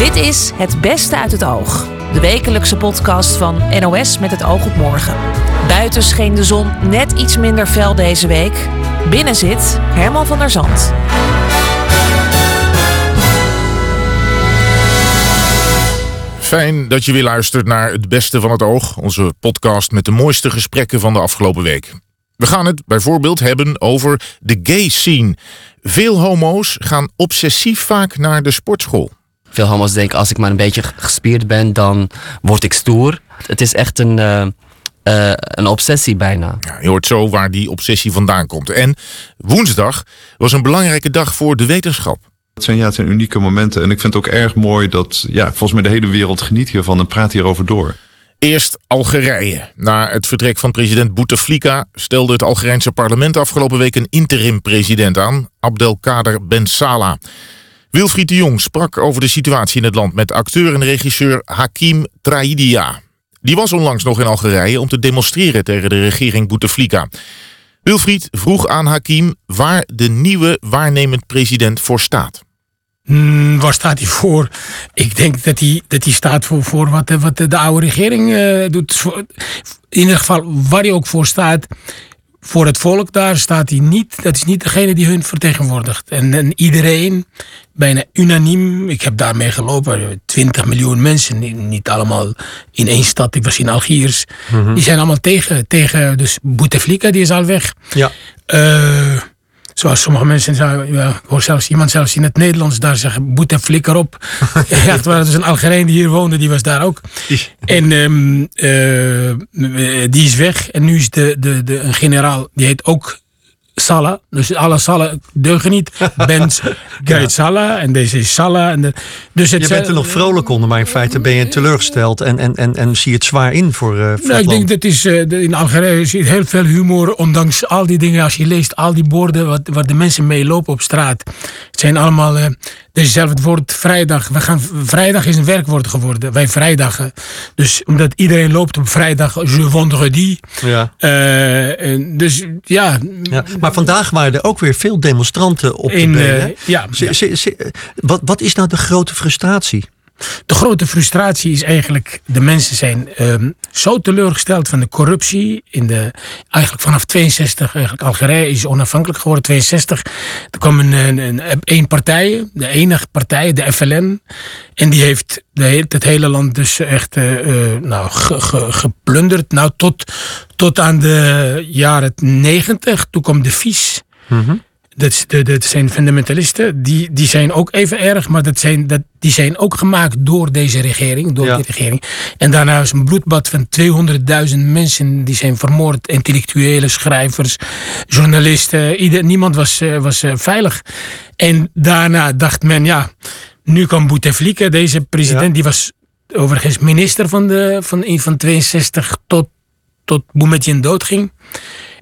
Dit is Het Beste uit het Oog. De wekelijkse podcast van NOS met het oog op morgen. Buiten scheen de zon net iets minder fel deze week. Binnen zit Herman van der Zand. Fijn dat je weer luistert naar Het Beste van het Oog, onze podcast met de mooiste gesprekken van de afgelopen week. We gaan het bijvoorbeeld hebben over de gay scene. Veel homo's gaan obsessief vaak naar de sportschool. Veel homo's denken als ik maar een beetje gespierd ben, dan word ik stoer. Het is echt een, uh, uh, een obsessie bijna. Ja, je hoort zo waar die obsessie vandaan komt. En woensdag was een belangrijke dag voor de wetenschap. Het zijn, ja, het zijn unieke momenten. En ik vind het ook erg mooi dat, ja, volgens mij de hele wereld geniet hiervan en praat hierover door. Eerst Algerije. Na het vertrek van president Bouteflika stelde het Algerijnse parlement afgelopen week een interim-president aan, Abdelkader Ben Salah. Wilfried de Jong sprak over de situatie in het land met acteur en regisseur Hakim Traidia. Die was onlangs nog in Algerije om te demonstreren tegen de regering Bouteflika. Wilfried vroeg aan Hakim waar de nieuwe waarnemend president voor staat. Hmm, waar staat hij voor? Ik denk dat hij, dat hij staat voor, voor wat, wat de oude regering uh, doet. In ieder geval, waar hij ook voor staat, voor het volk daar staat hij niet. Dat is niet degene die hun vertegenwoordigt. En, en iedereen, bijna unaniem, ik heb daarmee gelopen, 20 miljoen mensen, niet allemaal in één stad. Ik was in Algiers. Mm -hmm. Die zijn allemaal tegen. tegen dus Bouteflika, die is al weg. Ja. Uh, Zoals sommige mensen zeggen, ja, ik hoor zelfs iemand zelfs in het Nederlands daar zeggen, boet en flikker op. ja, was dus een Algerijn die hier woonde, die was daar ook. En um, uh, die is weg. En nu is de, de, de, een generaal, die heet ook Salah. Dus alle Salah deugen niet. Benz, Gerrit Salah en deze is Salah. En de, dus het je bent er nog vrolijk onder, maar in feite ben je teleurgesteld en, en, en, en zie je het zwaar in voor, uh, voor nou, Ik denk dat is, uh, in Algerije zit heel veel humor, ondanks al die dingen. Als je leest al die borden wat, waar de mensen mee lopen op straat. Het zijn allemaal... Uh, zelf het woord vrijdag. We gaan, vrijdag is een werkwoord geworden. Wij vrijdagen. Dus omdat iedereen loopt op vrijdag, je vendredi. Ja. Dus ja. ja. Maar vandaag waren er ook weer veel demonstranten op de in, benen. Uh, ja. Z wat, wat is nou de grote frustratie? De grote frustratie is eigenlijk, de mensen zijn um, zo teleurgesteld van de corruptie. In de, eigenlijk vanaf 62, eigenlijk Algerije is onafhankelijk geworden, 62. Er kwam een, een, een, partij, de enige partij, de FLN. En die heeft de, het hele land dus echt uh, uh, nou, ge, ge, geplunderd. Nou, tot, tot aan de jaren 90, toen kwam de vies. Mm. Dat, dat zijn fundamentalisten. Die, die zijn ook even erg, maar dat zijn, dat, die zijn ook gemaakt door deze regering. Door Ja. die regering. En daarna is een bloedbad van 200.000 mensen die zijn vermoord. Intellectuelen, schrijvers, journalisten. Ieder, niemand was, eh, was eh, veilig. En daarna dacht men, ja, nu kan Bouteflika, deze president, Ja. die was overigens minister van, de, van, van 62 tot, tot Boumediene doodging.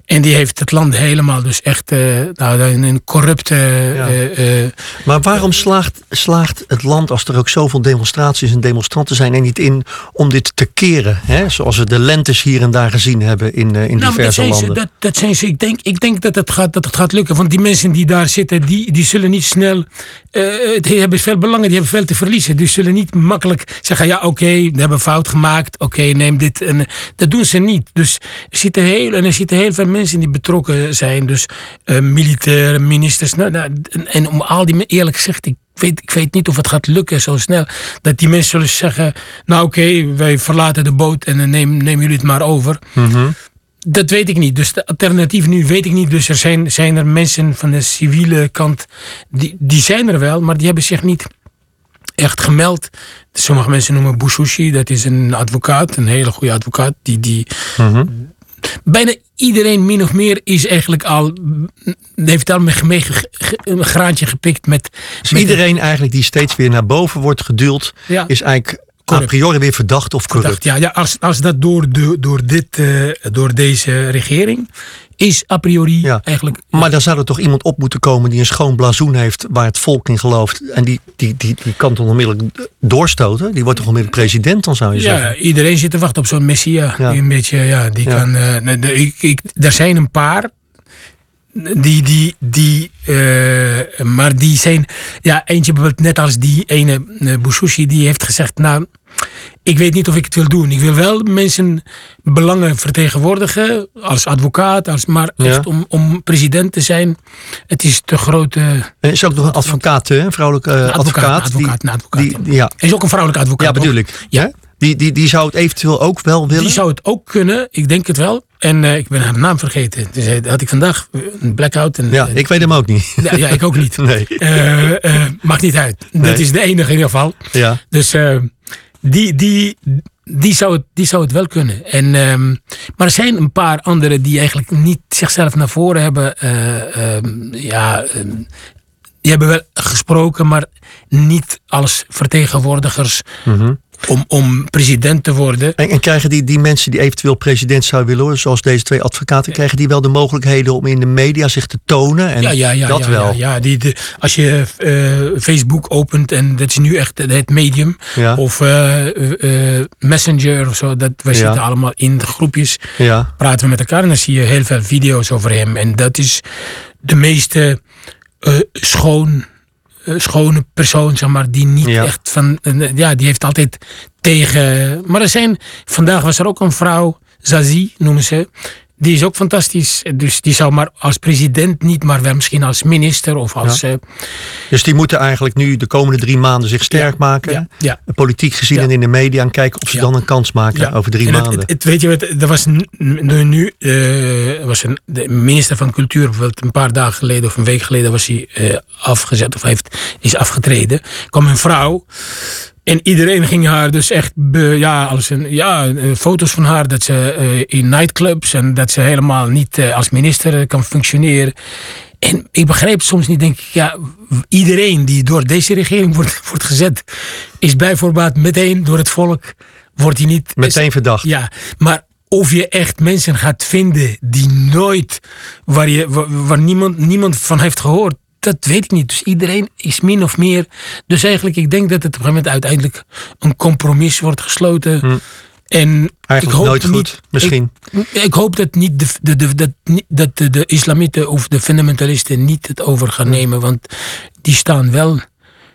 En die heeft het land helemaal dus echt uh, nou, een corrupte... Ja. Uh, uh, Maar waarom slaagt, slaagt het land, als er ook zoveel demonstraties en demonstranten zijn, er niet in om dit te keren? Hè? Zoals we de lentes hier en daar gezien hebben in, in nou, maar dat diverse zijn, ze, landen. dat, dat zijn ze. Ik denk, ik denk dat, het gaat, dat het gaat lukken. Want die mensen die daar zitten, die, die zullen niet snel... eh, die hebben veel belangen, die hebben veel te verliezen. Die zullen niet makkelijk zeggen, ja oké, we hebben fout gemaakt. Oké, neem dit. En, dat doen ze niet. Dus er zitten heel, en er zitten heel veel mensen die betrokken zijn. Dus uh, militairen, ministers. Nou, nou, en, en om al die, eerlijk gezegd, ik weet, ik weet niet of het gaat lukken zo snel. Dat die mensen zullen zeggen, nou oké, okay, wij verlaten de boot en dan nemen, nemen jullie het maar over. Mm -hmm. Dat weet ik niet. Dus de alternatief nu weet ik niet. Dus er zijn, zijn er mensen van de civiele kant, die, die zijn er wel, maar die hebben zich niet echt gemeld. Sommige mensen noemen Bouchouchi, dat is een advocaat, een hele goede advocaat, die, die mm -hmm bijna iedereen min of meer is eigenlijk al heeft een graantje gepikt met, dus met iedereen een, eigenlijk die steeds weer naar boven wordt geduwd ja, is eigenlijk corrupt. a priori weer verdacht of corrupt. Verdacht, ja, ja als, als dat door, de, door, dit, uh, door deze regering is a priori ja. eigenlijk. Maar dan zou er toch iemand op moeten komen die een schoon blazoen heeft waar het volk in gelooft. En die, die, die, die kan toch onmiddellijk doorstoten? Die wordt toch onmiddellijk president, dan zou je ja, zeggen? iedereen zit te wachten op zo'n messia. Ja. Die een beetje, ja, die Ja. kan. Uh, ik, ik, er zijn een paar. die, die, die, eh, maar die zijn, ja, eentje bijvoorbeeld net als die ene uh, die heeft gezegd, nou, ik weet niet of ik het wil doen. Ik wil wel mensen belangen vertegenwoordigen als advocaat, als, maar Ja. echt om, om president te zijn, het is te grote er is ook nog een advocaat, een vrouwelijke eh, advocaat, advocaat. advocaat, die, een advocaat. die, die- ja, is ook een vrouwelijke advocaat. ja, bedoel ik. Ja. Hè? Die, die, die zou het eventueel ook wel willen. Die zou het ook kunnen, ik denk het wel. En eh, ik ben haar naam vergeten. Dus eh, had ik vandaag een blackout. En, Ja, ik weet hem ook niet. ja, ja, ik ook niet. Nee. Maakt niet uit. Nee. Dat is de enige in ieder geval. Ja. Dus die, die, die, zou het, die zou het wel kunnen. En, ehm, maar er zijn een paar anderen die eigenlijk niet zichzelf naar voren hebben. eh, ehm, ja, ehm, die hebben wel gesproken, maar niet als vertegenwoordigers Mhm. Om, om president te worden. En, en krijgen die, die mensen die eventueel president zouden willen, worden, zoals deze twee advocaten, krijgen die wel de mogelijkheden om in de media zich te tonen? En ja, ja, ja, dat ja, wel. Ja, ja. Die, de, als je eh, Facebook opent en dat is nu echt het medium. Ja. Of eh, eh, Messenger of zo. Dat, wij zitten allemaal in de groepjes. Ja. Praten we met elkaar en dan zie je heel veel video's over hem. En dat is de meeste schoon, schone persoon, zeg maar. Die niet Ja. echt van... eh, ja, die heeft altijd tegen... Maar er zijn... Vandaag was er ook een vrouw, Zazie noemen ze. Die is ook fantastisch. Dus die zou maar als president niet, maar wel misschien als minister of als... eh, Dus die moeten eigenlijk nu de komende drie maanden zich sterk maken. ja, ja. Politiek gezien Ja. en in de media. En kijken of ze Ja. dan een kans maken Ja. over drie En maanden. Het, het- weet je wat, er was nu, eh, was een, de minister van Cultuur, bijvoorbeeld een paar dagen geleden of een week geleden was hij eh, afgezet of heeft, is afgetreden. kwam een vrouw en iedereen ging haar dus echt, be- ja, alles ja, eh, foto's van haar dat ze eh, in nightclubs en dat ze helemaal niet eh, als minister kan functioneren. En ik begrijp soms niet, denk ik, ja, iedereen die door deze regering wordt, wordt gezet, is bijvoorbeeld meteen door het volk, wordt hij niet... Meteen verdacht. Ja, maar of je echt mensen gaat vinden die nooit, waar, je, waar niemand, niemand van heeft gehoord, dat weet ik niet. Dus iedereen is min of meer. Dus eigenlijk, ik denk dat het op een gegeven moment uiteindelijk een compromis wordt gesloten. En ik Eigenlijk hoop nooit niet, goed, misschien. Ik, ik hoop dat niet de, de, de, dat, niet- dat de, de islamieten of de fundamentalisten niet het over gaan nemen. Want die staan wel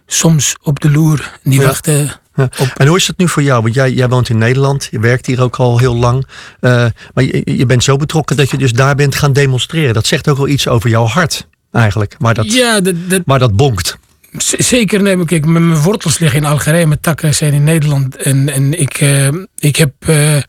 soms op de loer. Die Ja. wachten Ja. En hoe is het nu voor jou? Want jij, jij woont in Nederland, je werkt hier ook al heel lang. Eh, maar je, je bent zo betrokken dat je dus daar bent gaan demonstreren. Dat zegt ook wel iets over jouw hart, eigenlijk. Waar dat, Ja, dat, dat, bonkt. Zeker, nee, kijk, mijn mijn wortels liggen in Algerije, mijn takken zijn in Nederland. En, en ik, eh, ik heb eh, eh,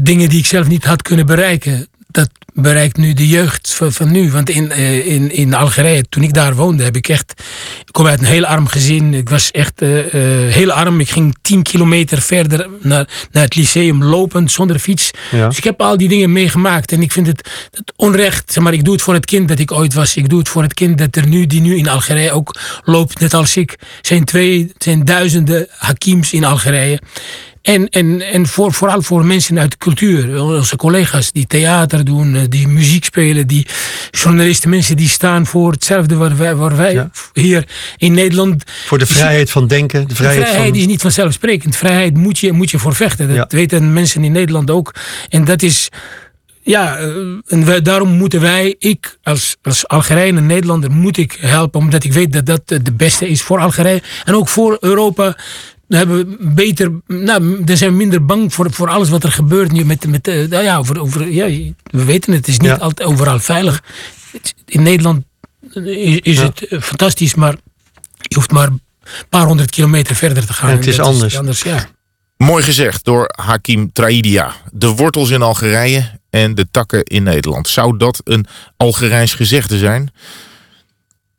dingen die ik zelf niet had kunnen bereiken. Dat bereikt nu de jeugd van, van nu. Want in, eh, in, in Algerije, toen ik daar woonde, heb ik echt. Ik kom uit een heel arm gezin. Ik was echt eh, eh, heel arm. Ik ging 10 kilometer verder naar, naar het lyceum lopend zonder fiets. Ja. Dus ik heb al die dingen meegemaakt. En ik vind het, het onrecht. Zeg maar, ik doe het voor het kind dat ik ooit was. Ik doe het voor het kind dat er nu, die nu in Algerije ook loopt, net als ik. Zijn twee, zijn duizenden hakims in Algerije. En, en, en voor, vooral voor mensen uit de cultuur. Onze collega's die theater doen, eh, die muziek spelen, die journalisten, mensen die staan voor hetzelfde waar wij, waar wij Ja. hier in Nederland Voor de vrijheid van denken, de vrijheid, vrijheid van... is niet vanzelfsprekend. Vrijheid moet je, moet je voor vechten. Dat Ja. weten mensen in Nederland ook. En dat is. Ja, eh, en wij, daarom moeten wij, ik als, als Algerijn en Nederlander, moet ik helpen. Omdat ik weet dat dat de beste is voor Algerije. En ook voor Europa. Dan hebben we beter, nou, dan zijn we minder bang voor, voor alles wat er gebeurt nu. Met, met, eh, nou ja, over, over, ja, we weten het, het is niet Ja. altijd overal veilig. In Nederland is, is Ja. het eh, fantastisch, maar je hoeft maar een paar honderd kilometer verder te gaan. En het is anders. anders ja. Mooi gezegd door Hakim Traidia. De wortels in Algerije en de takken in Nederland. Zou dat een Algerijns gezegde zijn?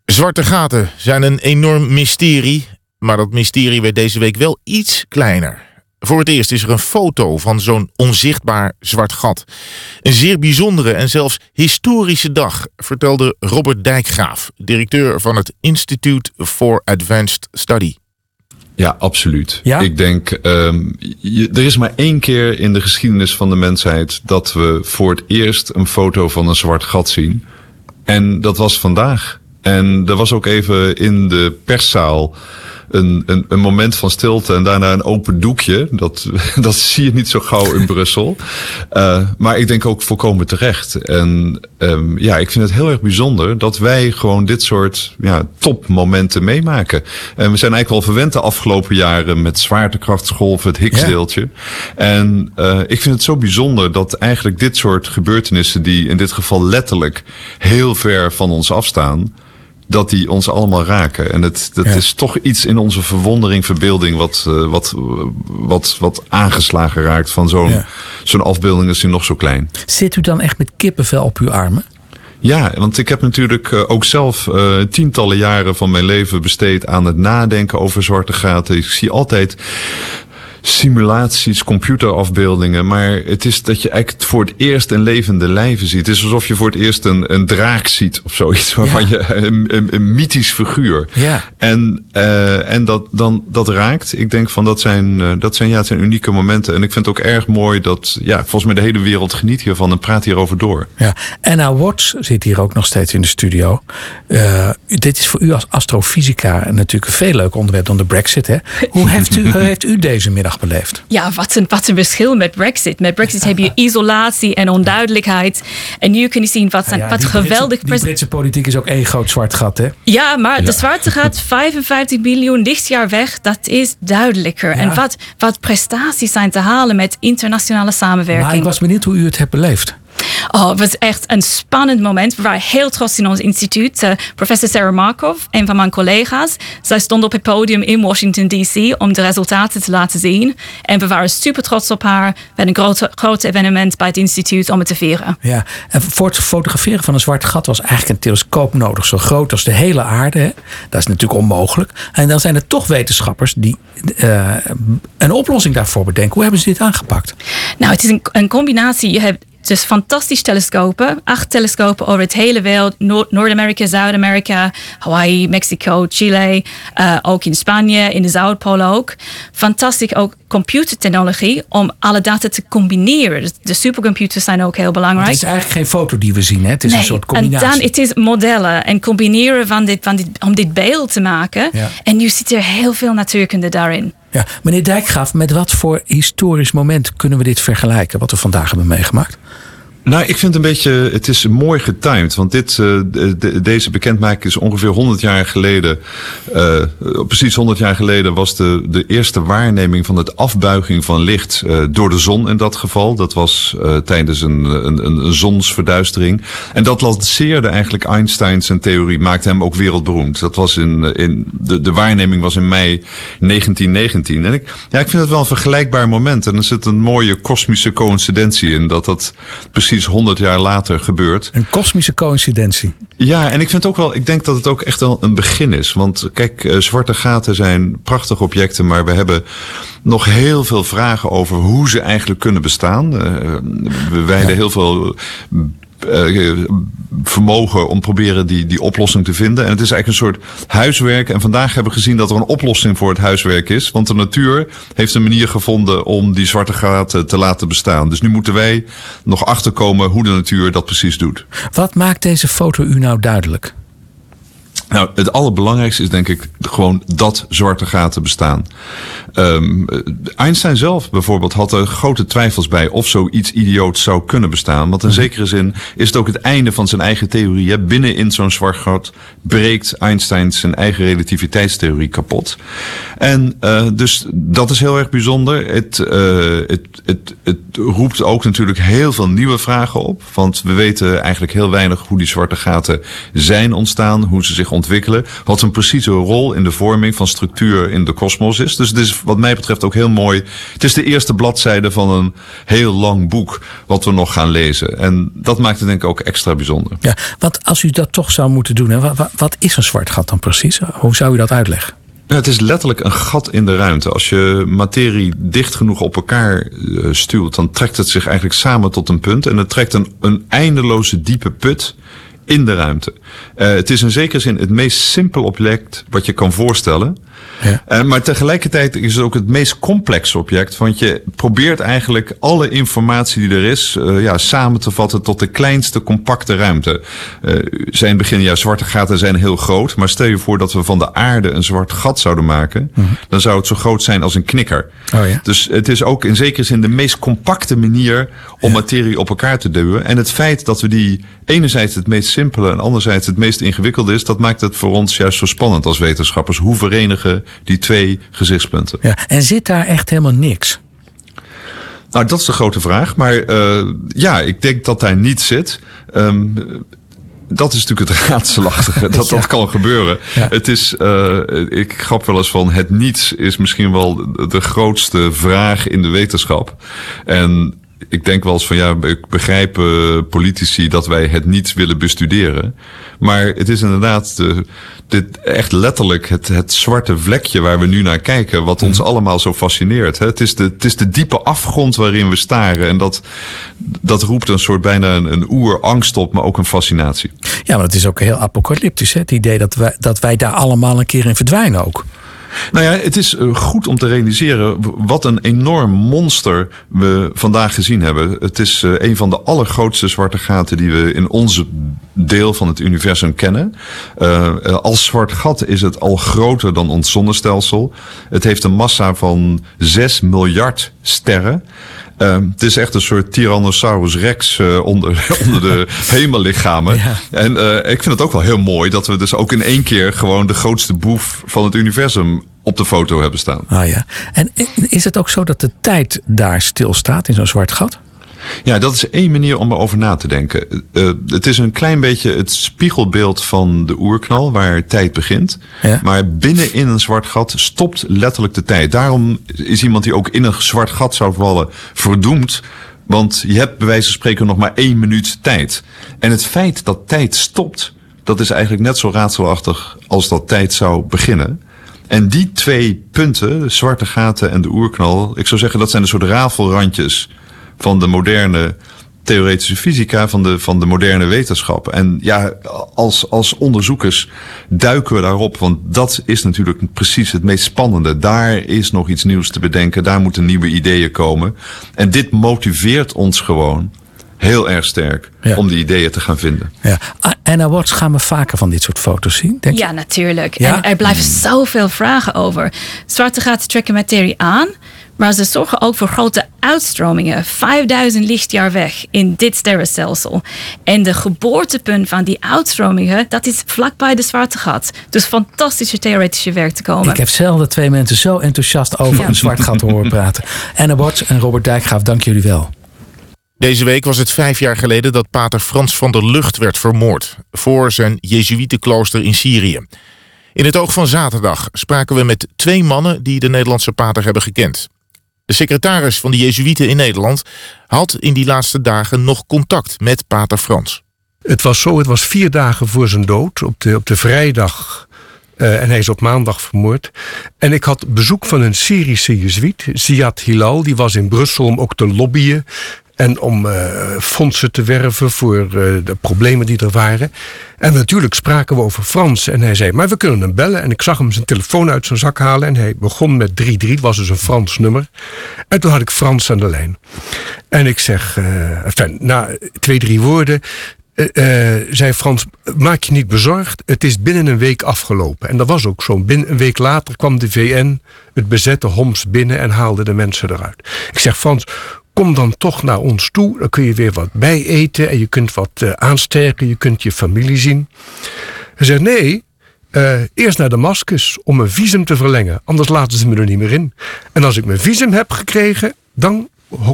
Zwarte gaten zijn een enorm mysterie. Maar dat mysterie werd deze week wel iets kleiner. Voor het eerst is er een foto van zo'n onzichtbaar zwart gat. Een zeer bijzondere en zelfs historische dag, vertelde Robert Dijkgraaf, directeur van het Institute for Advanced Study. Ja, absoluut. Ja? Ik denk, ehm, je- er is maar één keer in de geschiedenis van de mensheid dat we voor het eerst een foto van een zwart gat zien. En dat was vandaag. En er was ook even in de perszaal een, een, een moment van stilte en daarna een open doekje. Dat, dat zie je niet zo gauw in Brussel. Uh, maar ik denk ook volkomen terecht. En um, ja, ik vind het heel erg bijzonder dat wij gewoon dit soort ja, topmomenten meemaken. En we zijn eigenlijk wel verwend de afgelopen jaren met zwaartekrachtsgolven, het Higgsdeeltje. Ja. En uh, ik vind het zo bijzonder dat eigenlijk dit soort gebeurtenissen, die in dit geval letterlijk heel ver van ons afstaan, dat die ons allemaal raken. En het, dat ja. is toch iets in onze verwondering, verbeelding, wat, uh, wat, wat, wat aangeslagen raakt van zo'n ja. zo'n afbeelding is die nog zo klein. Zit u dan echt met kippenvel op uw armen? Ja, want ik heb natuurlijk uh, ook zelf uh, tientallen jaren van mijn leven besteed aan het nadenken over zwarte gaten. Ik zie altijd simulaties, computerafbeeldingen. Maar het is dat je eigenlijk voor het eerst een levende lijven ziet. Het is alsof je voor het eerst een, een draak ziet of zoiets. Waarvan ja. je een, een, een, mythisch figuur. Ja. En, uh, en dat, dan, dat raakt. Ik denk van dat zijn, uh, dat zijn, ja, het zijn unieke momenten. En ik vind het ook erg mooi dat, ja, volgens mij de hele wereld geniet hiervan en praat hierover door. Ja. Anna Watts zit hier ook nog steeds in de studio. Uh, dit is voor u als astrofysica natuurlijk een veel leuk onderwerp dan de Brexit. Hè? Hoe heeft u, hoe heeft u deze middag beleefd? Ja, wat een, wat een verschil met Brexit. Met Brexit heb je isolatie en onduidelijkheid. En nu kun je zien wat, zijn, ja, wat die geweldig... Britse, die Britse politiek is ook één groot zwart gat, hè? Ja, maar de zwarte gat, 55 biljoen dit jaar weg, dat is duidelijker. En wat, wat prestaties zijn te halen met internationale samenwerking. Maar ik was benieuwd hoe u het hebt beleefd. Oh, het was echt een spannend moment. We waren heel trots in ons instituut. Uh, professor Sarah Markov, een van mijn collega's, zij stond op het podium in Washington D.C. om de resultaten te laten zien. En we waren super trots op haar. We hadden een groot, groot evenement bij het instituut om het te vieren. Ja, en voor het fotograferen van een zwart gat was eigenlijk een telescoop nodig, zo groot als de hele aarde. Hè? Dat is natuurlijk onmogelijk. En dan zijn er toch wetenschappers die uh, een oplossing daarvoor bedenken. Hoe hebben ze dit aangepakt? Nou, het is een, een combinatie. Je hebt dus fantastische telescopen. Acht telescopen over het hele wereld. Noord-Amerika, Zuid-Amerika, Hawaii, Mexico, Chile. Uh, ook in Spanje, in de Zuidpool ook. Fantastisch ook computertechnologie om alle data te combineren. De supercomputers zijn ook heel belangrijk. Maar het is eigenlijk geen foto die we zien. Hè? Het is nee, een soort combinatie. En dan het is modellen en combineren van dit, van dit, om dit beeld te maken. Ja. En nu zit er heel veel natuurkunde daarin. Ja, meneer Dijkgraaf, met wat voor historisch moment kunnen we dit vergelijken, wat we vandaag hebben meegemaakt? Nou, ik vind het een beetje, het is mooi getimed. Want dit, de, deze bekendmaking is ongeveer 100 jaar geleden. Uh, precies 100 jaar geleden was de, de eerste waarneming van het afbuiging van licht uh, door de zon in dat geval. Dat was tijdens een, een, een, zonsverduistering. En dat lanceerde eigenlijk Einstein zijn theorie, maakte hem ook wereldberoemd. Dat was in, in de, de waarneming was in mei 1919. En ik, ja, ik vind het wel een vergelijkbaar moment. En er zit een mooie kosmische coïncidentie in dat dat precies 100 jaar later gebeurt. Een kosmische coïncidentie. Ja, en ik vind ook wel, ik denk dat het ook echt wel een begin is. Want kijk, uh, zwarte gaten zijn prachtige objecten, maar we hebben nog heel veel vragen over hoe ze eigenlijk kunnen bestaan. Uh, we wijden ja. heel veel vermogen om proberen die, die oplossing te vinden. En het is eigenlijk een soort huiswerk. En vandaag hebben we gezien dat er een oplossing voor het huiswerk is. Want de natuur heeft een manier gevonden om die zwarte gaten te laten bestaan. Dus nu moeten wij nog achterkomen hoe de natuur dat precies doet. Wat maakt deze foto u nou duidelijk? Nou, het allerbelangrijkste is denk ik gewoon dat zwarte gaten bestaan. Um, Einstein zelf bijvoorbeeld had er grote twijfels bij of zoiets idioots zou kunnen bestaan. Want in zekere zin is het ook het einde van zijn eigen theorie. Hè. Binnen in zo'n zwart gat breekt Einstein zijn eigen relativiteitstheorie kapot. En uh, dus dat is heel erg bijzonder. Het, uh, het, het, het roept ook natuurlijk heel veel nieuwe vragen op. Want we weten eigenlijk heel weinig hoe die zwarte gaten zijn ontstaan, hoe ze zich ontwikkelen. Wat een precieze rol in de vorming van structuur in de kosmos is. Dus het is wat mij betreft ook heel mooi. Het is de eerste bladzijde van een heel lang boek wat we nog gaan lezen. En dat maakt het denk ik ook extra bijzonder. Ja, want als u dat toch zou moeten doen, hè, wat, wat is een zwart gat dan precies? Hoe zou u dat uitleggen? Ja, het is letterlijk een gat in de ruimte. Als je materie dicht genoeg op elkaar uh, stuwt, dan trekt het zich eigenlijk samen tot een punt. En het trekt een, een eindeloze diepe put in de ruimte. Uh, het is in zekere zin het meest simpele object wat je kan voorstellen. Ja. Uh, maar tegelijkertijd is het ook het meest complexe object. Want je probeert eigenlijk alle informatie die er is uh, ja, samen te vatten tot de kleinste compacte ruimte. zijn begin, ja, zwarte gaten zijn heel groot. Maar stel je voor dat we van de aarde een zwart gat zouden maken. -huh. Dan zou het zo groot zijn als een knikker. Oh, ja. Dus het is ook in zekere zin de meest compacte manier om ja. materie op elkaar te duwen. En het feit dat we die enerzijds het meest simpele en anderzijds het meest ingewikkelde is, dat maakt het voor ons juist zo spannend als wetenschappers. Hoe verenigen die twee gezichtspunten? Ja, en zit daar echt helemaal niks? Nou, dat is de grote vraag. Maar uh, ja, ik denk dat daar niets zit. Um, dat is natuurlijk het raadselachtige. Dat ja. dat kan gebeuren. Ja. Het is, uh, ik grap wel eens van het niets is misschien wel de grootste vraag in de wetenschap. En ik denk wel eens van ja, ik begrijp uh, politici dat wij het niets willen bestuderen. Maar het is inderdaad de, dit echt letterlijk het, het zwarte vlekje waar we nu naar kijken, wat ons allemaal zo fascineert. Hè? Het, is de, het is de diepe afgrond waarin we staren. En dat, dat roept een soort bijna een, een oerangst op, maar ook een fascinatie. Ja, maar het is ook heel apocalyptisch. Hè? Het idee dat wij, dat wij daar allemaal een keer in verdwijnen ook. Nou ja, het is goed om te realiseren wat een enorm monster we vandaag gezien hebben. Het is een van de allergrootste zwarte gaten die we in onze deel van het universum kennen. Uh, als zwart gat is het al groter dan ons zonnestelsel. Het heeft een massa van 6 miljard sterren. Uh, het is echt een soort Tyrannosaurus rex uh, onder, onder de hemellichamen. Ja. En uh, ik vind het ook wel heel mooi dat we dus ook in één keer gewoon de grootste boef van het universum op de foto hebben staan. Ah ja. En is het ook zo dat de tijd daar stilstaat in zo'n zwart gat? Ja, dat is één manier om erover na te denken. Uh, het is een klein beetje het spiegelbeeld van de oerknal, waar tijd begint. Ja. Maar binnenin een zwart gat stopt letterlijk de tijd. Daarom is iemand die ook in een zwart gat zou vallen verdoemd. Want je hebt bij wijze van spreken nog maar één minuut tijd. En het feit dat tijd stopt, dat is eigenlijk net zo raadselachtig als dat tijd zou beginnen. En die twee punten, de zwarte gaten en de oerknal, ik zou zeggen dat zijn een soort rafelrandjes van de moderne theoretische fysica, van de, van de moderne wetenschap. En ja, als, als onderzoekers duiken we daarop, want dat is natuurlijk precies het meest spannende. Daar is nog iets nieuws te bedenken, daar moeten nieuwe ideeën komen. En dit motiveert ons gewoon heel erg sterk ja. om die ideeën te gaan vinden. Ja. Anna Watts gaan we vaker van dit soort foto's zien, denk Ja, natuurlijk. Ja? En er blijven mm. zoveel vragen over. Zwarte gaten trekken materie aan, maar ze zorgen ook voor grote uitstromingen, 5000 lichtjaar weg in dit sterrenstelsel. En de geboortepunt van die uitstromingen, dat is vlakbij de zwarte gat. Dus fantastische theoretische werk te komen. Ik heb zelden twee mensen zo enthousiast over ja. een zwart gat horen praten. Anna Watts en Robert Dijkgraaf, dank jullie wel. Deze week was het vijf jaar geleden dat pater Frans van der Lucht werd vermoord voor zijn Jezuïetenklooster in Syrië. In het oog van zaterdag spraken we met twee mannen die de Nederlandse pater hebben gekend. De secretaris van de Jezuïeten in Nederland had in die laatste dagen nog contact met pater Frans. Het was zo, het was vier dagen voor zijn dood, op de, op de vrijdag. Uh, en hij is op maandag vermoord. En ik had bezoek van een Syrische Jezuïet, Ziad Hilal. Die was in Brussel om ook te lobbyen. En om uh, fondsen te werven voor uh, de problemen die er waren. En natuurlijk spraken we over Frans. En hij zei, maar we kunnen hem bellen. En ik zag hem zijn telefoon uit zijn zak halen. En hij begon met 3-3. Het was dus een Frans nummer. En toen had ik Frans aan de lijn. En ik zeg, uh, enfin, na twee, drie woorden... zei Frans, maak je niet bezorgd. Het is binnen een week afgelopen. En dat was ook zo. Binnen een week later kwam de VN, het bezette Homs binnen... en haalde de mensen eruit. Ik zeg, Frans, kom dan toch naar ons toe. Dan kun je weer wat bij eten en je kunt wat uh, aansterken. Je kunt je familie zien. Hij zegt nee, uh, eerst naar Damascus om mijn visum te verlengen. Anders laten ze me er niet meer in. En als ik mijn visum heb gekregen, dan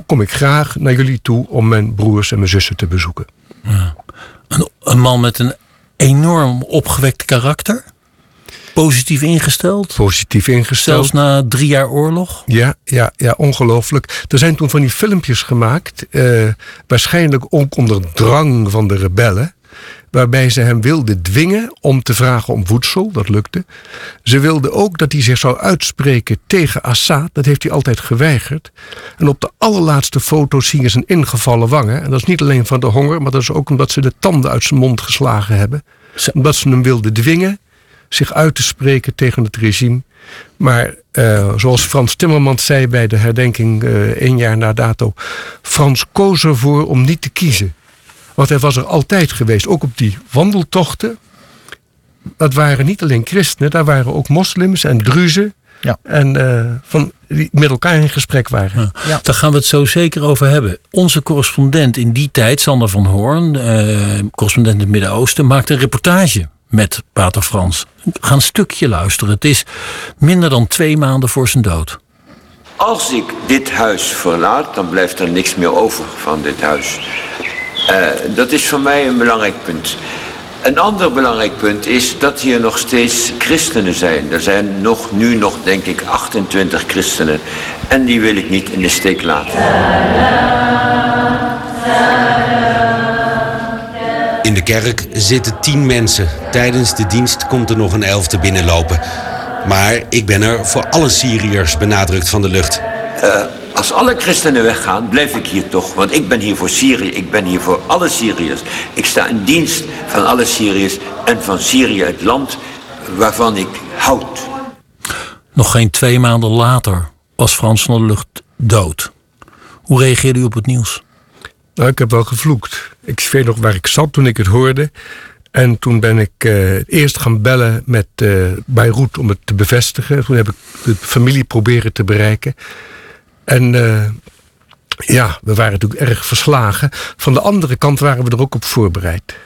kom ik graag naar jullie toe om mijn broers en mijn zussen te bezoeken. Ja. Een, een man met een enorm opgewekt karakter positief ingesteld? Positief ingesteld. Zelfs na drie jaar oorlog? Ja, ja, ja ongelooflijk. Er zijn toen van die filmpjes gemaakt, uh, waarschijnlijk ook onder drang van de rebellen waarbij ze hem wilden dwingen om te vragen om voedsel. Dat lukte. Ze wilden ook dat hij zich zou uitspreken tegen Assad. Dat heeft hij altijd geweigerd. En op de allerlaatste foto zien ze zijn ingevallen wangen. En dat is niet alleen van de honger, maar dat is ook omdat ze de tanden uit zijn mond geslagen hebben. Omdat ze hem wilden dwingen zich uit te spreken tegen het regime. Maar uh, zoals Frans Timmermans zei bij de herdenking uh, één jaar na dato. Frans koos ervoor om niet te kiezen. Want hij was er altijd geweest, ook op die wandeltochten. Dat waren niet alleen christenen, daar waren ook moslims en druzen. Ja. En uh, van, die met elkaar in gesprek waren. Ja. Daar gaan we het zo zeker over hebben. Onze correspondent in die tijd, Sander van Hoorn, correspondent in het Midden-Oosten, maakte een reportage met Pater Frans. Ga een stukje luisteren. Het is minder dan twee maanden voor zijn dood. Als ik dit huis verlaat, dan blijft er niks meer over van dit huis. Uh, dat is voor mij een belangrijk punt. Een ander belangrijk punt is dat hier nog steeds christenen zijn. Er zijn nog, nu nog, denk ik, 28 christenen. En die wil ik niet in de steek laten. In de kerk zitten tien mensen. Tijdens de dienst komt er nog een elfte binnenlopen. Maar ik ben er voor alle Syriërs, benadrukt van de lucht. Uh, als alle christenen weggaan, blijf ik hier toch. Want ik ben hier voor Syrië, ik ben hier voor alle Syriërs. Ik sta in dienst van alle Syriërs en van Syrië, het land waarvan ik houd. Nog geen twee maanden later was Frans van der Lucht dood. Hoe reageerde u op het nieuws? Nou, ik heb wel gevloekt. Ik weet nog waar ik zat toen ik het hoorde. En toen ben ik uh, eerst gaan bellen met uh, Beirut om het te bevestigen. Toen heb ik de familie proberen te bereiken. En uh, ja, we waren natuurlijk erg verslagen. Van de andere kant waren we er ook op voorbereid.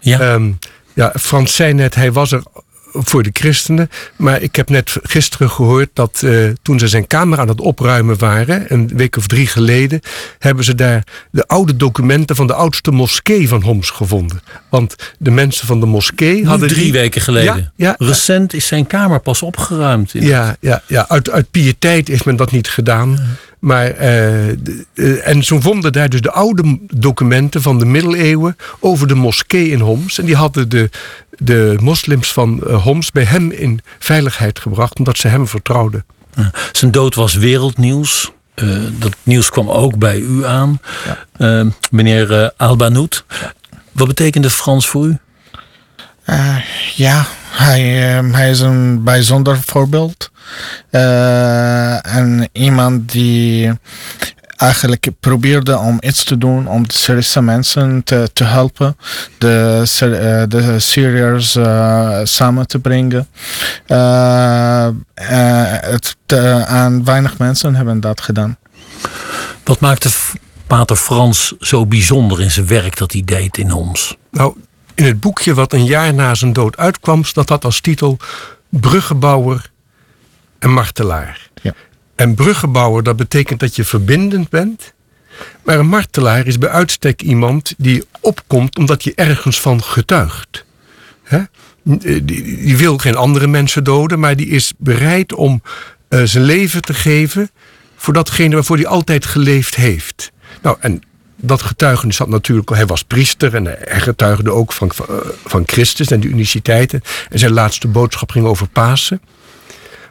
Ja. Um, ja, Frans zei net, hij was er voor de christenen. Maar ik heb net gisteren gehoord dat uh, toen ze zijn kamer aan het opruimen waren, een week of drie geleden, hebben ze daar de oude documenten van de oudste moskee van Homs gevonden. Want de mensen van de moskee nu hadden. Drie die... weken geleden. Ja, ja, Recent is zijn kamer pas opgeruimd. Ja, ja, ja. Uit, uit pietijd is men dat niet gedaan. Maar, uh, en zo vonden daar dus de oude documenten van de middeleeuwen over de moskee in Homs. En die hadden de, de moslims van uh, Homs bij hem in veiligheid gebracht, omdat ze hem vertrouwden. Ja. Zijn dood was wereldnieuws. Uh, dat nieuws kwam ook bij u aan, ja. meneer Albanout. Wat betekende Frans voor u? ja, hij, hij is een bijzonder voorbeeld. Uh, en iemand die eigenlijk probeerde om iets te doen om de Syrische mensen te, te helpen, de, uh, de Syriërs uh, samen te brengen. het, en weinig mensen hebben dat gedaan. Wat maakte Pater Frans zo bijzonder in zijn werk dat hij deed in Homs? Nou, in het boekje wat een jaar na zijn dood uitkwam, dat had als titel Bruggenbouwer en martelaar. Ja. En bruggenbouwer, dat betekent dat je verbindend bent. Maar een martelaar is bij uitstek iemand die opkomt omdat je ergens van getuigt. He? Die, die, wil geen andere mensen doden, maar die is bereid om uh, zijn leven te geven voor datgene waarvoor hij altijd geleefd heeft. Nou, en dat getuigenis had natuurlijk, hij was priester en hij getuigde ook van, van, van Christus en de uniciteiten. En zijn laatste boodschap ging over Pasen.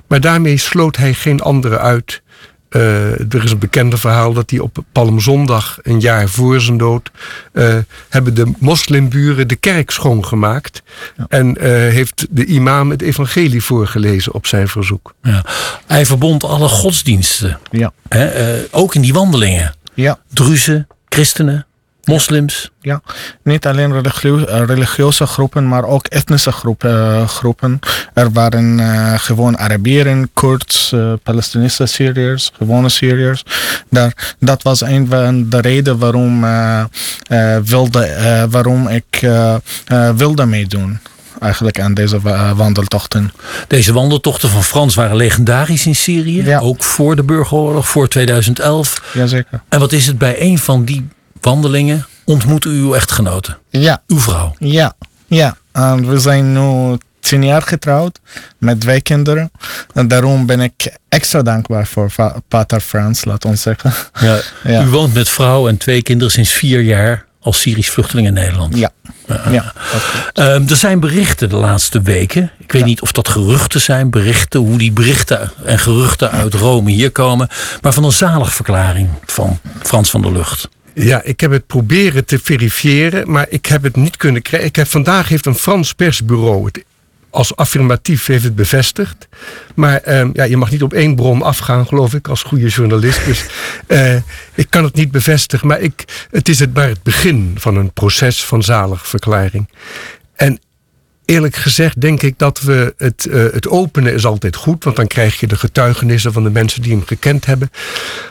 Maar daarmee sloot hij geen andere uit. Uh, er is een bekende verhaal dat hij op Palmzondag, een jaar voor zijn dood, uh, hebben de moslimburen de kerk schoongemaakt. Ja. En uh, heeft de imam het evangelie voorgelezen op zijn verzoek. Ja. Hij verbond alle godsdiensten. Ja. Hè, ook in die wandelingen. Ja. Druzen, christenen, moslims. Ja, niet alleen religio religieuze groepen, maar ook etnische groepen. Uh, groepen. Er waren uh, gewoon Arabieren, Kurds, uh, Palestijnse Syriërs, gewone Syriërs. Daar, dat was een van de redenen waarom, wilde, waarom ik wilde meedoen eigenlijk aan deze wandeltochten. Deze wandeltochten van Frans waren legendarisch in Syrië. Ja. Ook voor de burgeroorlog, voor 2011. Jazeker. En wat is het bij een van die wandelingen ontmoet u uw echtgenote? Ja. Uw vrouw? Ja, ja. En we zijn nu tien jaar getrouwd met twee kinderen. En daarom ben ik extra dankbaar voor Pater Frans, laat ons zeggen. Ja. ja. U woont met vrouw en twee kinderen sinds vier jaar als Syrisch vluchteling in Nederland. Ja. ja Ehm, er zijn berichten de laatste weken. Ik weet niet of dat geruchten zijn, berichten, hoe die berichten en geruchten uit Rome hier komen. Maar van een zaligverklaring van Frans van der Lucht. Ja, ik heb het proberen te verifiëren, maar ik heb het niet kunnen krijgen. Ik heb, vandaag heeft een Frans persbureau het als affirmatief heeft het bevestigd. Maar ehm, ja, je mag niet op één bron afgaan, geloof ik, als goede journalist. Dus eh, ik kan het niet bevestigen. Maar ik, het is het maar het begin van een proces van zaligverklaring. En eerlijk gezegd denk ik dat we het, eh, het openen is altijd goed. Want dan krijg je de getuigenissen van de mensen die hem gekend hebben.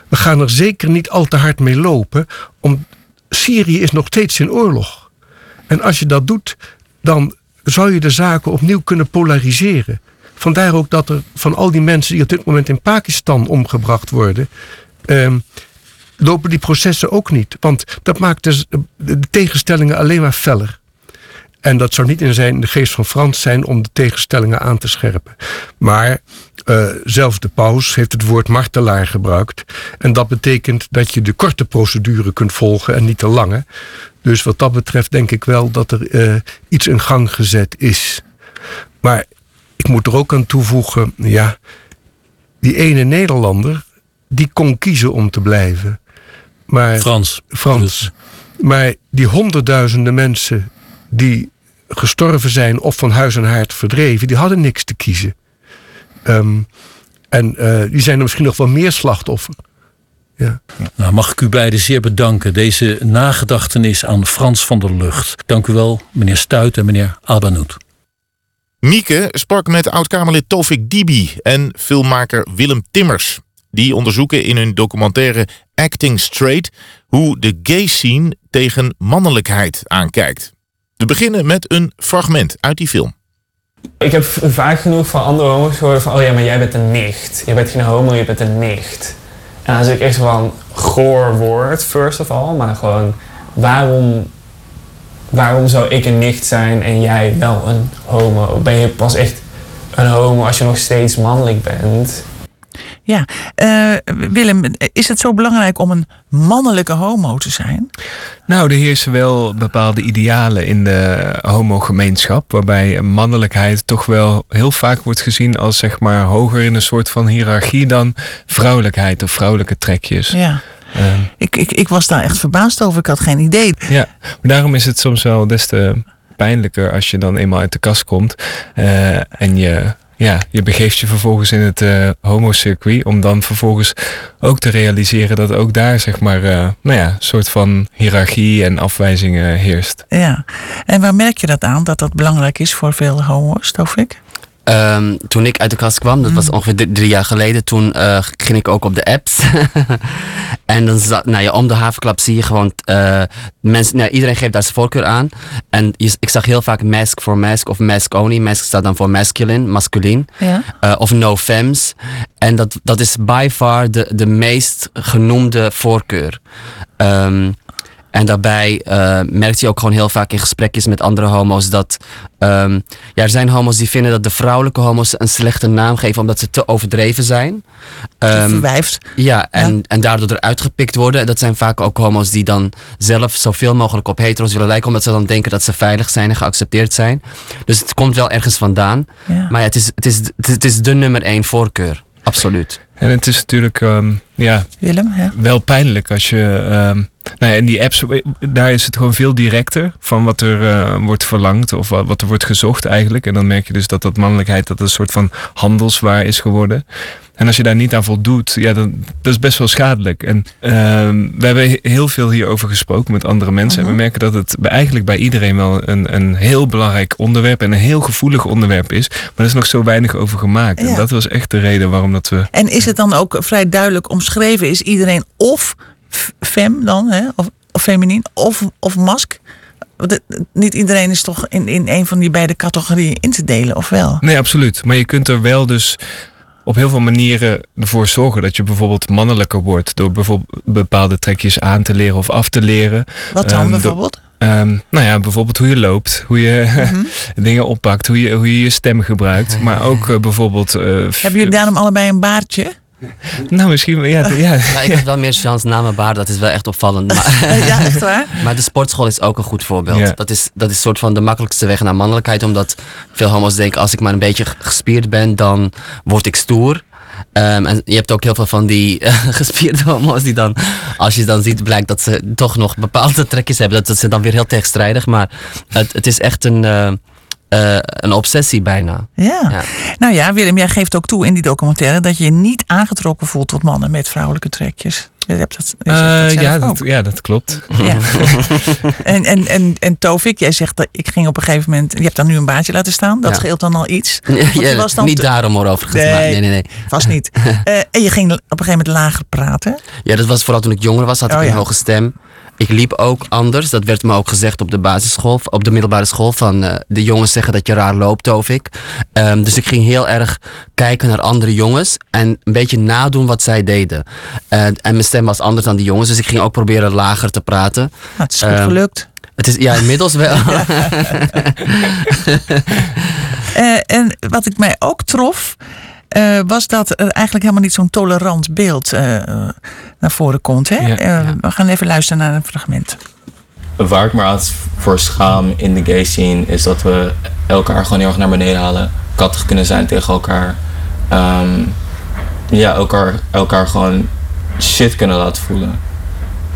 We gaan er zeker niet al te hard mee lopen. Om, Syrië is nog steeds in oorlog. En als je dat doet, dan zou je de zaken opnieuw kunnen polariseren. Vandaar ook dat er van al die mensen die op dit moment in Pakistan omgebracht worden, ehm, lopen die processen ook niet. Want dat maakt de tegenstellingen alleen maar feller. En dat zou niet in zijn, de geest van Frans zijn om de tegenstellingen aan te scherpen. Maar uh, zelfs de paus heeft het woord martelaar gebruikt. En dat betekent dat je de korte procedure kunt volgen en niet de lange. Dus wat dat betreft denk ik wel dat er uh, iets in gang gezet is. Maar ik moet er ook aan toevoegen, ja, die ene Nederlander, die kon kiezen om te blijven. Maar, Frans. Frans. Maar die honderdduizenden mensen die gestorven zijn of van huis en haard verdreven, die hadden niks te kiezen. Um, en uh, die zijn er misschien nog wel meer slachtoffer. Ja. Nou, mag ik u beiden zeer bedanken. Deze nagedachtenis aan Frans van der Lucht. Dank u wel, meneer Stuit en meneer Albanout. Mieke sprak met oud-Kamerlid Tofik Dibi en filmmaker Willem Timmers. Die onderzoeken in hun documentaire Acting Straight hoe de gay scene tegen mannelijkheid aankijkt. We beginnen met een fragment uit die film. Ik heb vaak genoeg van andere homo's gehoord van... oh ja, maar jij bent een nicht. Je bent geen homo, je bent een nicht. En dan zit ik echt van goor woord, first of all. Maar gewoon, waarom, waarom zou ik een nicht zijn en jij wel een homo? Ben je pas echt een homo als je nog steeds mannelijk bent? Ja, uh, Willem, is het zo belangrijk om een mannelijke homo te zijn? Nou, er heersen wel bepaalde idealen in de homogemeenschap, waarbij mannelijkheid toch wel heel vaak wordt gezien als zeg maar hoger in een soort van hiërarchie dan vrouwelijkheid of vrouwelijke trekjes. Ja. Uh, ik, ik, ik was daar echt verbaasd over, ik had geen idee. Ja, maar daarom is het soms wel des te pijnlijker als je dan eenmaal uit de kast komt uh, en je ja, je begeeft je vervolgens in het uh, homocircuit. Om dan vervolgens ook te realiseren dat ook daar zeg maar, uh, nou ja, een soort van hiërarchie en afwijzingen heerst. Ja, en waar merk je dat aan, dat dat belangrijk is voor veel homo's, Tofik? Um, toen ik uit de kast kwam, dat was ongeveer drie, drie jaar geleden, toen uh, ging ik ook op de apps. en dan zat, nou ja, om de havenklap zie je gewoon, uh, mensen, nou, iedereen geeft daar zijn voorkeur aan. En je, ik zag heel vaak mask for mask of mask only. Mask staat dan voor masculine, masculin. Ja. Uh, of no femmes. En dat, dat is by far de, de meest genoemde voorkeur. Um, en daarbij uh, merkt je ook gewoon heel vaak in gesprekjes met andere homo's dat um, ja, er zijn homo's die vinden dat de vrouwelijke homo's een slechte naam geven omdat ze te overdreven zijn. Um, verwijfd. Ja, en, ja. en daardoor eruit gepikt worden. Dat zijn vaak ook homo's die dan zelf zoveel mogelijk op hetero's willen lijken, omdat ze dan denken dat ze veilig zijn en geaccepteerd zijn. Dus het komt wel ergens vandaan. Ja. Maar ja, het, is, het, is, het is de nummer één voorkeur. Absoluut. En het is natuurlijk um, ja, Willem, ja. wel pijnlijk als je. Um, nou ja, in die apps, daar is het gewoon veel directer van wat er uh, wordt verlangd of wat, wat, er wordt gezocht eigenlijk. En dan merk je dus dat dat mannelijkheid dat een soort van handelswaar is geworden. En als je daar niet aan voldoet, ja, dan, dat is best wel schadelijk. En uh, we hebben heel veel hierover gesproken met andere mensen. Uh -huh. En we merken dat het eigenlijk bij iedereen wel een, een heel belangrijk onderwerp en een heel gevoelig onderwerp is. Maar er is nog zo weinig over gemaakt. Ja. En dat was echt de reden waarom dat we. En is het dan ook vrij duidelijk omschreven? Is iedereen of fem dan, hè? Of, of feminien, of, of mask? niet iedereen is toch in, in een van die beide categorieën in te delen, of wel? Nee, absoluut. Maar je kunt er wel dus op heel veel manieren ervoor zorgen dat je bijvoorbeeld mannelijker wordt. Door bijvoorbeeld bepaalde trekjes aan te leren of af te leren. Wat dan um, bijvoorbeeld? Um, nou ja, bijvoorbeeld hoe je loopt, hoe je mm -hmm. dingen oppakt, hoe je, hoe je je stem gebruikt. Maar ook uh, bijvoorbeeld. Uh, Hebben jullie daarom allebei een baardje? Nou, misschien wel, ja. ja. Maar ik heb wel meer chance na mijn baard, dat is wel echt opvallend. Maar, ja, echt waar? Maar de sportschool is ook een goed voorbeeld. Ja. Dat, is, dat is soort van de makkelijkste weg naar mannelijkheid. Omdat veel homo's denken, als ik maar een beetje gespierd ben, dan word ik stoer. Ehm, en je hebt ook heel veel van die gespierde homo's die dan, als je dan ziet, blijkt dat ze toch nog bepaalde trekjes hebben. Dat, dat is dan weer heel tegenstrijdig. Maar het, het is echt een, eh, eh, een obsessie bijna. Ja. Ja. Nou ja, Willem, jij geeft ook toe in die documentaire dat je je niet aangetrokken voelt tot mannen met vrouwelijke trekjes. Je hebt dat, je zegt dat Eh, ja, dat, ja, dat klopt. Ja. en, en, en, en Tovik, jij zegt dat ik ging op een gegeven moment. Je hebt dan nu een baantje laten staan. Dat Ja. scheelt dan al iets. Ja, Want je was dan niet te- daarom hoor, overigens. maar Nee, nee, nee. Vast niet. Eh, en je ging op een gegeven moment lager praten. Ja, dat was vooral toen ik jonger was, had ik Oh, een ja. hoge stem. Ik liep ook anders. Dat werd me ook gezegd op de basisschool, op de middelbare school. Van eh, de jongens zeggen dat je raar loopt, Tovik. Ehm dus ik ging heel erg kijken naar andere jongens en een beetje nadoen wat zij deden. Eh, en mijn stem was anders dan die jongens, dus ik ging ook proberen lager te praten. Nou, het is goed Ehm, gelukt. Het is ja, inmiddels wel. Eh, en wat ik mij ook trof. Eh, was dat er eigenlijk helemaal niet zo'n tolerant beeld eh, naar voren komt. Hè? Ja. Eh, we gaan even luisteren naar een fragment. Waar ik me altijd voor schaam in de gay scene is dat we elkaar gewoon heel erg naar beneden halen. Kattig kunnen zijn tegen elkaar. Ehm, ja, elkaar, elkaar gewoon shit kunnen laten voelen.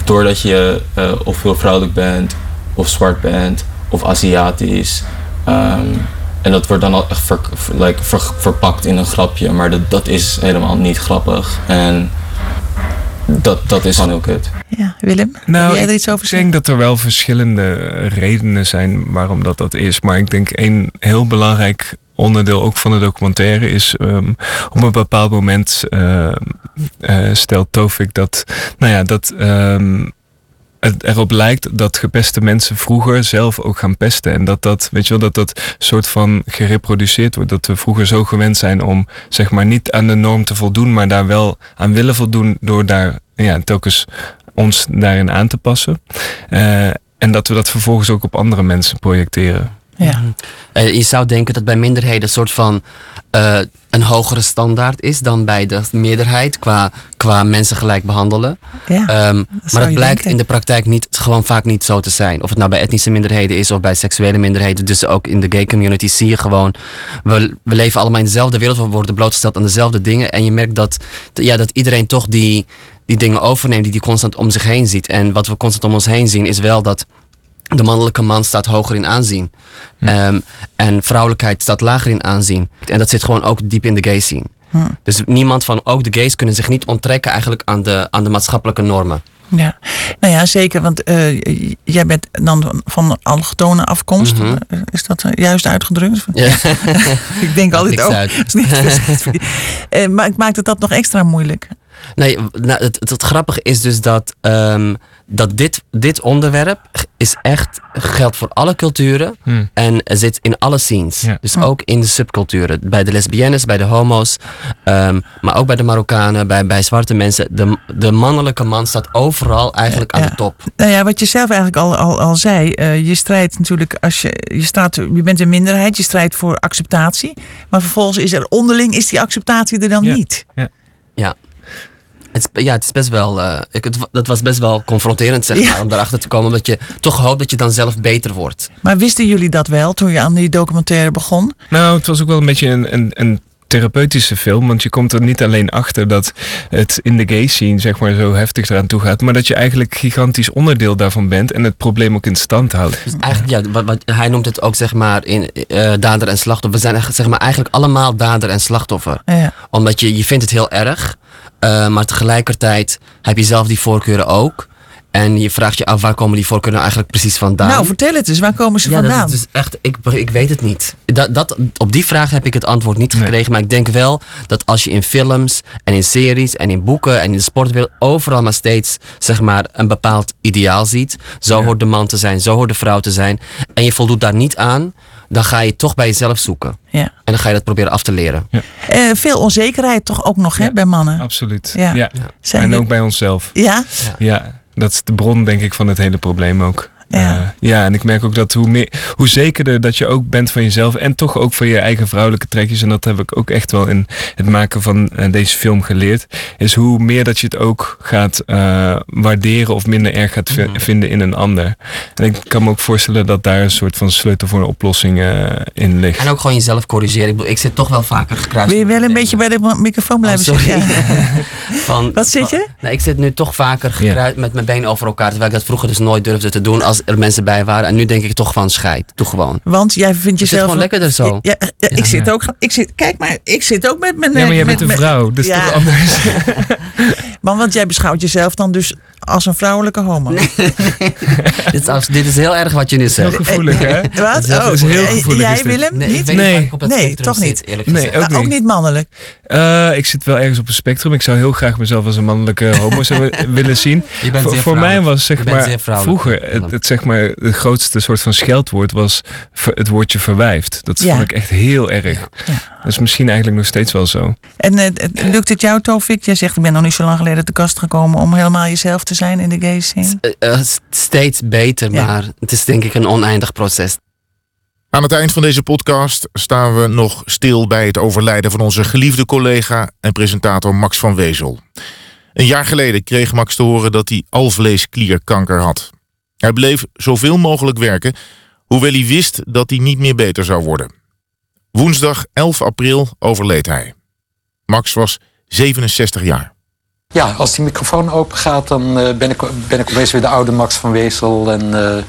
Doordat je eh, of heel vrouwelijk bent, of zwart bent, of Aziatisch. Ehm, en dat wordt dan al echt ver- ver- like, ver- verpakt in een grapje, maar dat, dat is helemaal niet grappig. En dat, dat is dan heel kut. Ja, Willem, Nou, wil jij er ik iets over denk dat er wel verschillende redenen zijn waarom dat, dat is. Maar ik denk één heel belangrijk onderdeel ook van de documentaire is ehm, op een bepaald moment eh, stelt Tovik dat, nou ja, dat ehm, het erop lijkt dat gepeste mensen vroeger zelf ook gaan pesten. En dat dat, weet je wel, dat dat soort van gereproduceerd wordt. Dat we vroeger zo gewend zijn om, zeg maar, niet aan de norm te voldoen, maar daar wel aan willen voldoen door daar, ja, telkens ons daarin aan te passen. Eh, en dat we dat vervolgens ook op andere mensen projecteren. Ja. Eh, je zou denken dat bij minderheden een soort van eh, een hogere standaard is dan bij de meerderheid qua, qua mensen gelijk behandelen. Ja, Ehm, maar dat je blijkt denken. in de praktijk niet, gewoon vaak niet zo te zijn. Of het nou bij etnische minderheden is of bij seksuele minderheden. Dus ook in de gay community zie je gewoon, we, we leven allemaal in dezelfde wereld, we worden blootgesteld aan dezelfde dingen. En je merkt dat, ja, dat iedereen toch die, die dingen overneemt die die constant om zich heen ziet. En wat we constant om ons heen zien is wel dat de mannelijke man staat hoger in aanzien. Ehm, en vrouwelijkheid staat lager in aanzien. En dat zit gewoon ook diep in de gay scene. Hm. Dus niemand van, ook de gays kunnen zich niet onttrekken eigenlijk aan de, aan de maatschappelijke normen. Ja, nou ja, zeker. Want eh, jij bent dan van allochtone afkomst. Mhm. Eh, Is dat eh, juist uitgedrukt? Ja. ik denk altijd ook. uit. is niet- Eh, maar het maakt het dat nog extra moeilijk. Nee, nou, het, het, het grappige is dus dat, ehm, dat dit, dit onderwerp is echt geldt voor alle culturen Hmm. en zit in alle scenes. Dus ook in de subculturen. Bij de lesbiennes, bij de homo's, ehm, maar ook bij de Marokkanen, bij, bij zwarte mensen. De, de mannelijke man staat overal eigenlijk aan de top. Nou ja, wat je zelf eigenlijk al, al, al zei. eh, je strijdt natuurlijk, als je, je, staat, je bent een minderheid, je strijdt voor acceptatie. Maar vervolgens is er onderling, is die acceptatie er dan niet. Ja. Ja. Het is, ja, het is best wel. eh, ik, het, dat was best wel confronterend, zeg maar, om daarachter te komen. Omdat je toch hoopt dat je dan zelf beter wordt. Maar wisten jullie dat wel toen je aan die documentaire begon? Nou, het was ook wel een beetje een, een, een therapeutische film. Want je komt er niet alleen achter dat het in de gay scene zeg maar zo heftig eraan toe gaat. Maar dat je eigenlijk gigantisch onderdeel daarvan bent. En het probleem ook in stand houdt. Dus eigenlijk, ja, wat, wat, hij noemt het ook zeg maar in eh, dader en slachtoffer. We zijn echt, zeg maar, eigenlijk allemaal dader en slachtoffer. Ja. Omdat je, je vindt het heel erg. eh, maar tegelijkertijd heb je zelf die voorkeuren ook. En je vraagt je af waar komen die voorkeuren nou eigenlijk precies vandaan. Nou, vertel het eens, waar komen ze ja, vandaan? Dat is dus echt, ik, ik weet het niet. Dat, dat, op die vraag heb ik het antwoord niet gekregen. Maar ik denk wel dat als je in films en in series en in boeken en in de sportwereld overal maar steeds zeg maar, een bepaald ideaal ziet. Zo hoort de man te zijn, zo hoort de vrouw te zijn. En je voldoet daar niet aan, dan ga je toch bij jezelf zoeken. Ja. En dan ga je dat proberen af te leren. Eh, veel onzekerheid toch ook nog hè, bij mannen? Absoluut. Ja. Ja. En ook bij onszelf. Ja? Ja, dat is de bron denk ik van het hele probleem ook. Ja. Eh, ja, en ik merk ook dat hoe, meer, hoe zekerder dat je ook bent van jezelf en toch ook van je eigen vrouwelijke trekjes, en dat heb ik ook echt wel in het maken van uh, deze film geleerd, is hoe meer dat je het ook gaat uh, waarderen of minder erg gaat vinden in een ander. En ik kan me ook voorstellen dat daar een soort van sleutel voor een oplossing in ligt. En ook gewoon jezelf corrigeren. Ik, bedoel, ik zit toch wel vaker gekruist. Wil je wel een beetje bij de microfoon blijven oh, zitten? van, Wat zit je? Nou, ik zit nu toch vaker gekruist met mijn benen over elkaar, terwijl ik dat vroeger dus nooit durfde te doen als er mensen bij waren. En nu denk ik toch van scheid. Doe gewoon. Want jij vindt jezelf... gewoon lekkerder zo. Ja, ja, ik zit ook... Ik zit, kijk maar, ik zit ook met mijn... Ja, maar jij met, bent een vrouw, dus ja. toch anders. maar want jij beschouwt jezelf dan dus als een vrouwelijke homo. dit, is, dit is heel erg wat je nu zegt. Heel gevoelig, hè? Wat? Dat is oh, heel gevoelig. Jij. Willem? Nee, niet? Nee. niet waar ik op het Nee, toch niet. zit, eerlijk Nee, gezegd. ook ook niet. mannelijk. Uh, ik zit wel ergens op een spectrum. Ik zou heel graag mezelf als een mannelijke homo zou willen zien. Je bent voor zeer voor mij was zeg maar vroeger het, het, zeg maar het grootste soort van scheldwoord was het woordje verwijfd. Dat Ja. vond ik echt heel erg. Dat is misschien eigenlijk nog steeds wel zo. En eh, lukt het jou, Tovik? Jij zegt, ik ben nog niet zo lang geleden te kast gekomen om helemaal jezelf te zijn in de gay scene. Eh, eh, steeds beter, Ja. maar het is denk ik een oneindig proces. Aan het eind van deze podcast staan we nog stil bij het overlijden van onze geliefde collega en presentator Max van Wezel. Een jaar geleden kreeg Max te horen dat hij alvleesklierkanker had. Hij bleef zoveel mogelijk werken, hoewel hij wist dat hij niet meer beter zou worden. Woensdag 11 april overleed hij. Max was 67 jaar. Ja, als die microfoon open gaat, dan eh, ben, ik, ben ik opeens weer de oude Max van Wezel. En eh,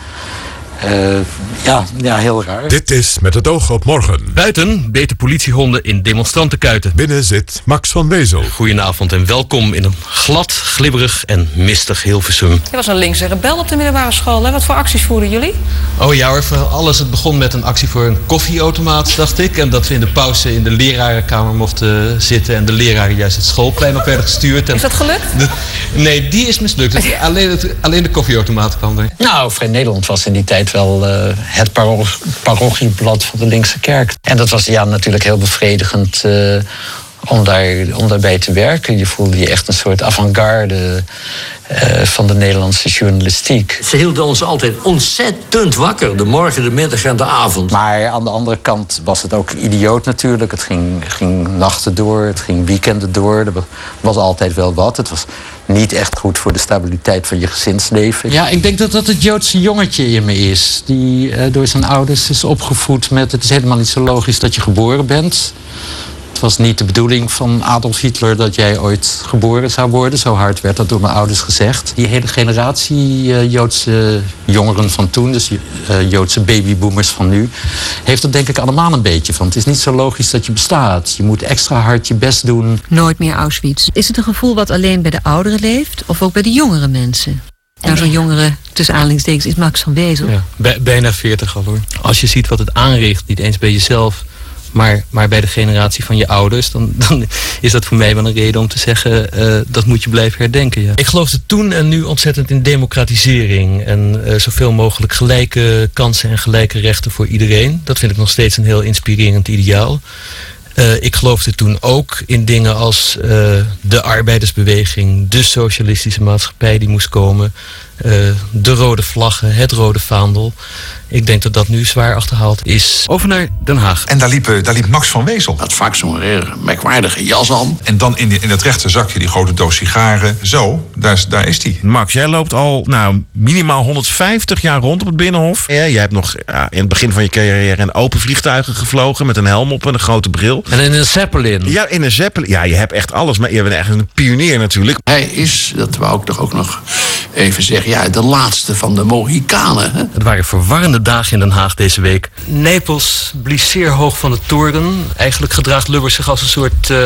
eh, ja, ja, heel raar. Dit is Met het oog op morgen. Buiten beten politiehonden in demonstrantenkuiten. Binnen zit Max van Wezel. Goedenavond en welkom in een glad, glibberig en mistig Hilversum. Je was een linkse rebel op de middelbare school. Hè? Wat voor acties voeren jullie? Oh ja hoor, voor alles. Het begon met een actie voor een koffieautomaat, dacht ik. En dat we in de pauze in de lerarenkamer mochten zitten... en de leraren juist het schoolplein op werden gestuurd. En Is dat gelukt? de- nee, die is mislukt. Alleen, het, alleen de koffieautomaat kwam er. Nou, Vrij Nederland was in die tijd wel eh, het paro parochieblad van de linkse kerk. En dat was ja, natuurlijk heel bevredigend eh, om, daar, om daarbij te werken. Je voelde je echt een soort avant-garde eh, van de Nederlandse journalistiek. Ze hielden ons altijd ontzettend wakker. De morgen, de middag en de avond. Maar aan de andere kant was het ook idioot natuurlijk. Het ging, ging nachten door, het ging weekenden door. Er was, altijd wel wat. Het was niet echt goed voor de stabiliteit van je gezinsleven. Ja, ik denk dat dat het Joodse jongetje in me is. Die eh, door zijn ouders is opgevoed met... het is helemaal niet zo logisch dat je geboren bent. Het was niet de bedoeling van Adolf Hitler dat jij ooit geboren zou worden. Zo hard werd dat door mijn ouders gezegd. Die hele generatie eh, Joodse jongeren van toen, dus eh, Joodse babyboomers van nu, heeft dat denk ik allemaal een beetje van. Het is niet zo logisch dat je bestaat. Je moet extra hard je best doen. Nooit meer Auschwitz. Is het een gevoel wat alleen bij de ouderen leeft of ook bij de jongere mensen? Nou, zo'n jongere, tussen aanhalingstekens, is Max van Wezel. Ja, bij- bijna 40 al hoor. Als je ziet wat het aanricht, niet eens bij jezelf, maar, maar bij de generatie van je ouders, dan, dan is dat voor mij wel een reden om te zeggen, eh, dat moet je blijven herdenken. Ja. Ik geloofde toen en nu ontzettend in democratisering en eh, zoveel mogelijk gelijke kansen en gelijke rechten voor iedereen. Dat vind ik nog steeds een heel inspirerend ideaal. Eh, ik geloofde toen ook in dingen als de arbeidersbeweging, de socialistische maatschappij die moest komen, de rode vlaggen, het rode vaandel. Ik denk dat dat nu zwaar achterhaald is. Over naar Den Haag. En daar liep, eh, daar liep Max van Wezel. Had vaak zo'n rare, merkwaardige jas aan. En dan in, die- in het rechterzakje die grote doos sigaren. Zo, daar, is- daar is die. Max, jij loopt al nou, minimaal 150 jaar rond op het Binnenhof. Ja, jij hebt nog ja, in het begin van je carrière in open vliegtuigen gevlogen met een helm op en een grote bril. En in een Zeppelin. Ja, in een Zeppelin. Ja, je hebt echt alles. Maar je bent echt een pionier natuurlijk. Hij is, dat wou ik toch ook nog even zeggen, ja, de laatste van de Mohikanen. Hè? Het waren verwarrende dagen in Den Haag deze week. Nijpels blies zeer hoog van de toren. Eigenlijk gedraagt Lubbers zich als een soort eh,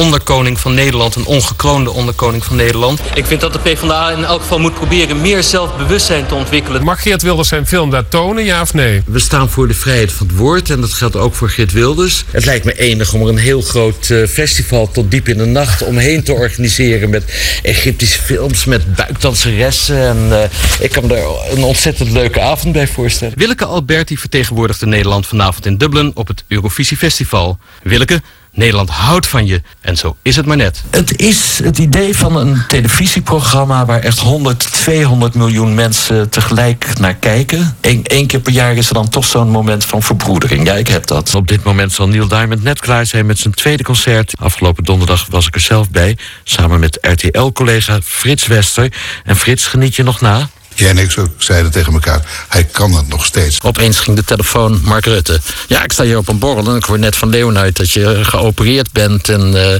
onderkoning van Nederland. Een ongekroonde onderkoning van Nederland. Ik vind dat de PvdA in elk geval moet proberen meer zelfbewustzijn te ontwikkelen. Mag Geert Wilders zijn film daar tonen, ja of nee? We staan voor de vrijheid van het woord en dat geldt ook voor Geert Wilders. Het lijkt me enig om er een heel groot eh, festival tot diep in de nacht omheen te organiseren met Egyptische films, met buikdanseressen. En eh, ik kan me daar een ontzettend leuke avond bij voorstellen. Willeke Alberti vertegenwoordigde Nederland vanavond in Dublin op het Eurovisie Festival. Willeke, Nederland houdt van je. En zo is het maar net. Het is het idee van een televisieprogramma waar echt 100, 200 miljoen mensen tegelijk naar kijken. Eén één keer per jaar is er dan toch zo'n moment van verbroedering. Ja, ik heb dat. Op dit moment zal Neil Diamond net klaar zijn met zijn tweede concert. Afgelopen donderdag was ik er zelf bij. Samen met RTL-collega Frits Wester. En Frits, geniet je nog na? Jij en ik zeiden tegen elkaar, hij kan het nog steeds. Opeens ging de telefoon, Mark Rutte. Ja, ik sta hier op een borrel en ik hoor net van Leon uit dat je geopereerd bent. En, eh,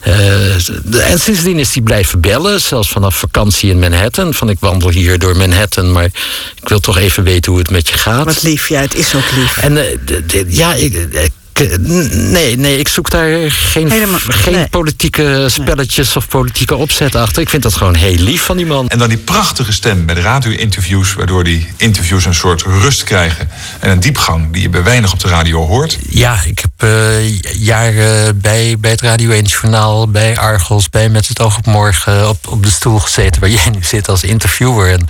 eh, en sindsdien is hij blijven bellen, zelfs vanaf vakantie in Manhattan. Van ik wandel hier door Manhattan, maar ik wil toch even weten hoe het met je gaat. Wat lief, ja, het is ook lief. En eh, ja, ik, ik- nee, nee, ik zoek daar geen, Helemaal- geen nee. politieke spelletjes of politieke opzet achter. Ik vind dat gewoon heel lief van die man. En dan die prachtige stem bij de radio-interviews, waardoor die interviews een soort rust krijgen. En een diepgang die je bij weinig op de radio hoort. Ja, ik heb eh, jaren bij, bij het Radio 1 Journaal, bij Argos, bij Met het Oog op Morgen op, op de stoel gezeten waar jij nu zit als interviewer. En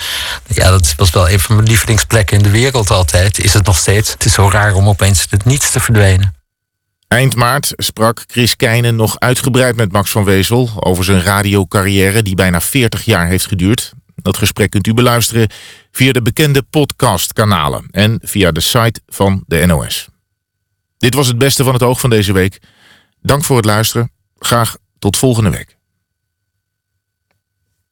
ja, dat was wel een van mijn lievelingsplekken in de wereld altijd. Is het nog steeds. Het is zo raar om opeens het niets te verdwijnen. Eind maart sprak Chris Keijnen nog uitgebreid met Max van Wezel over zijn radiocarrière die bijna 40 jaar heeft geduurd. Dat gesprek kunt u beluisteren via de bekende podcastkanalen en via de site van de NOS. Dit was het beste van het oog van deze week. Dank voor het luisteren. Graag tot volgende week.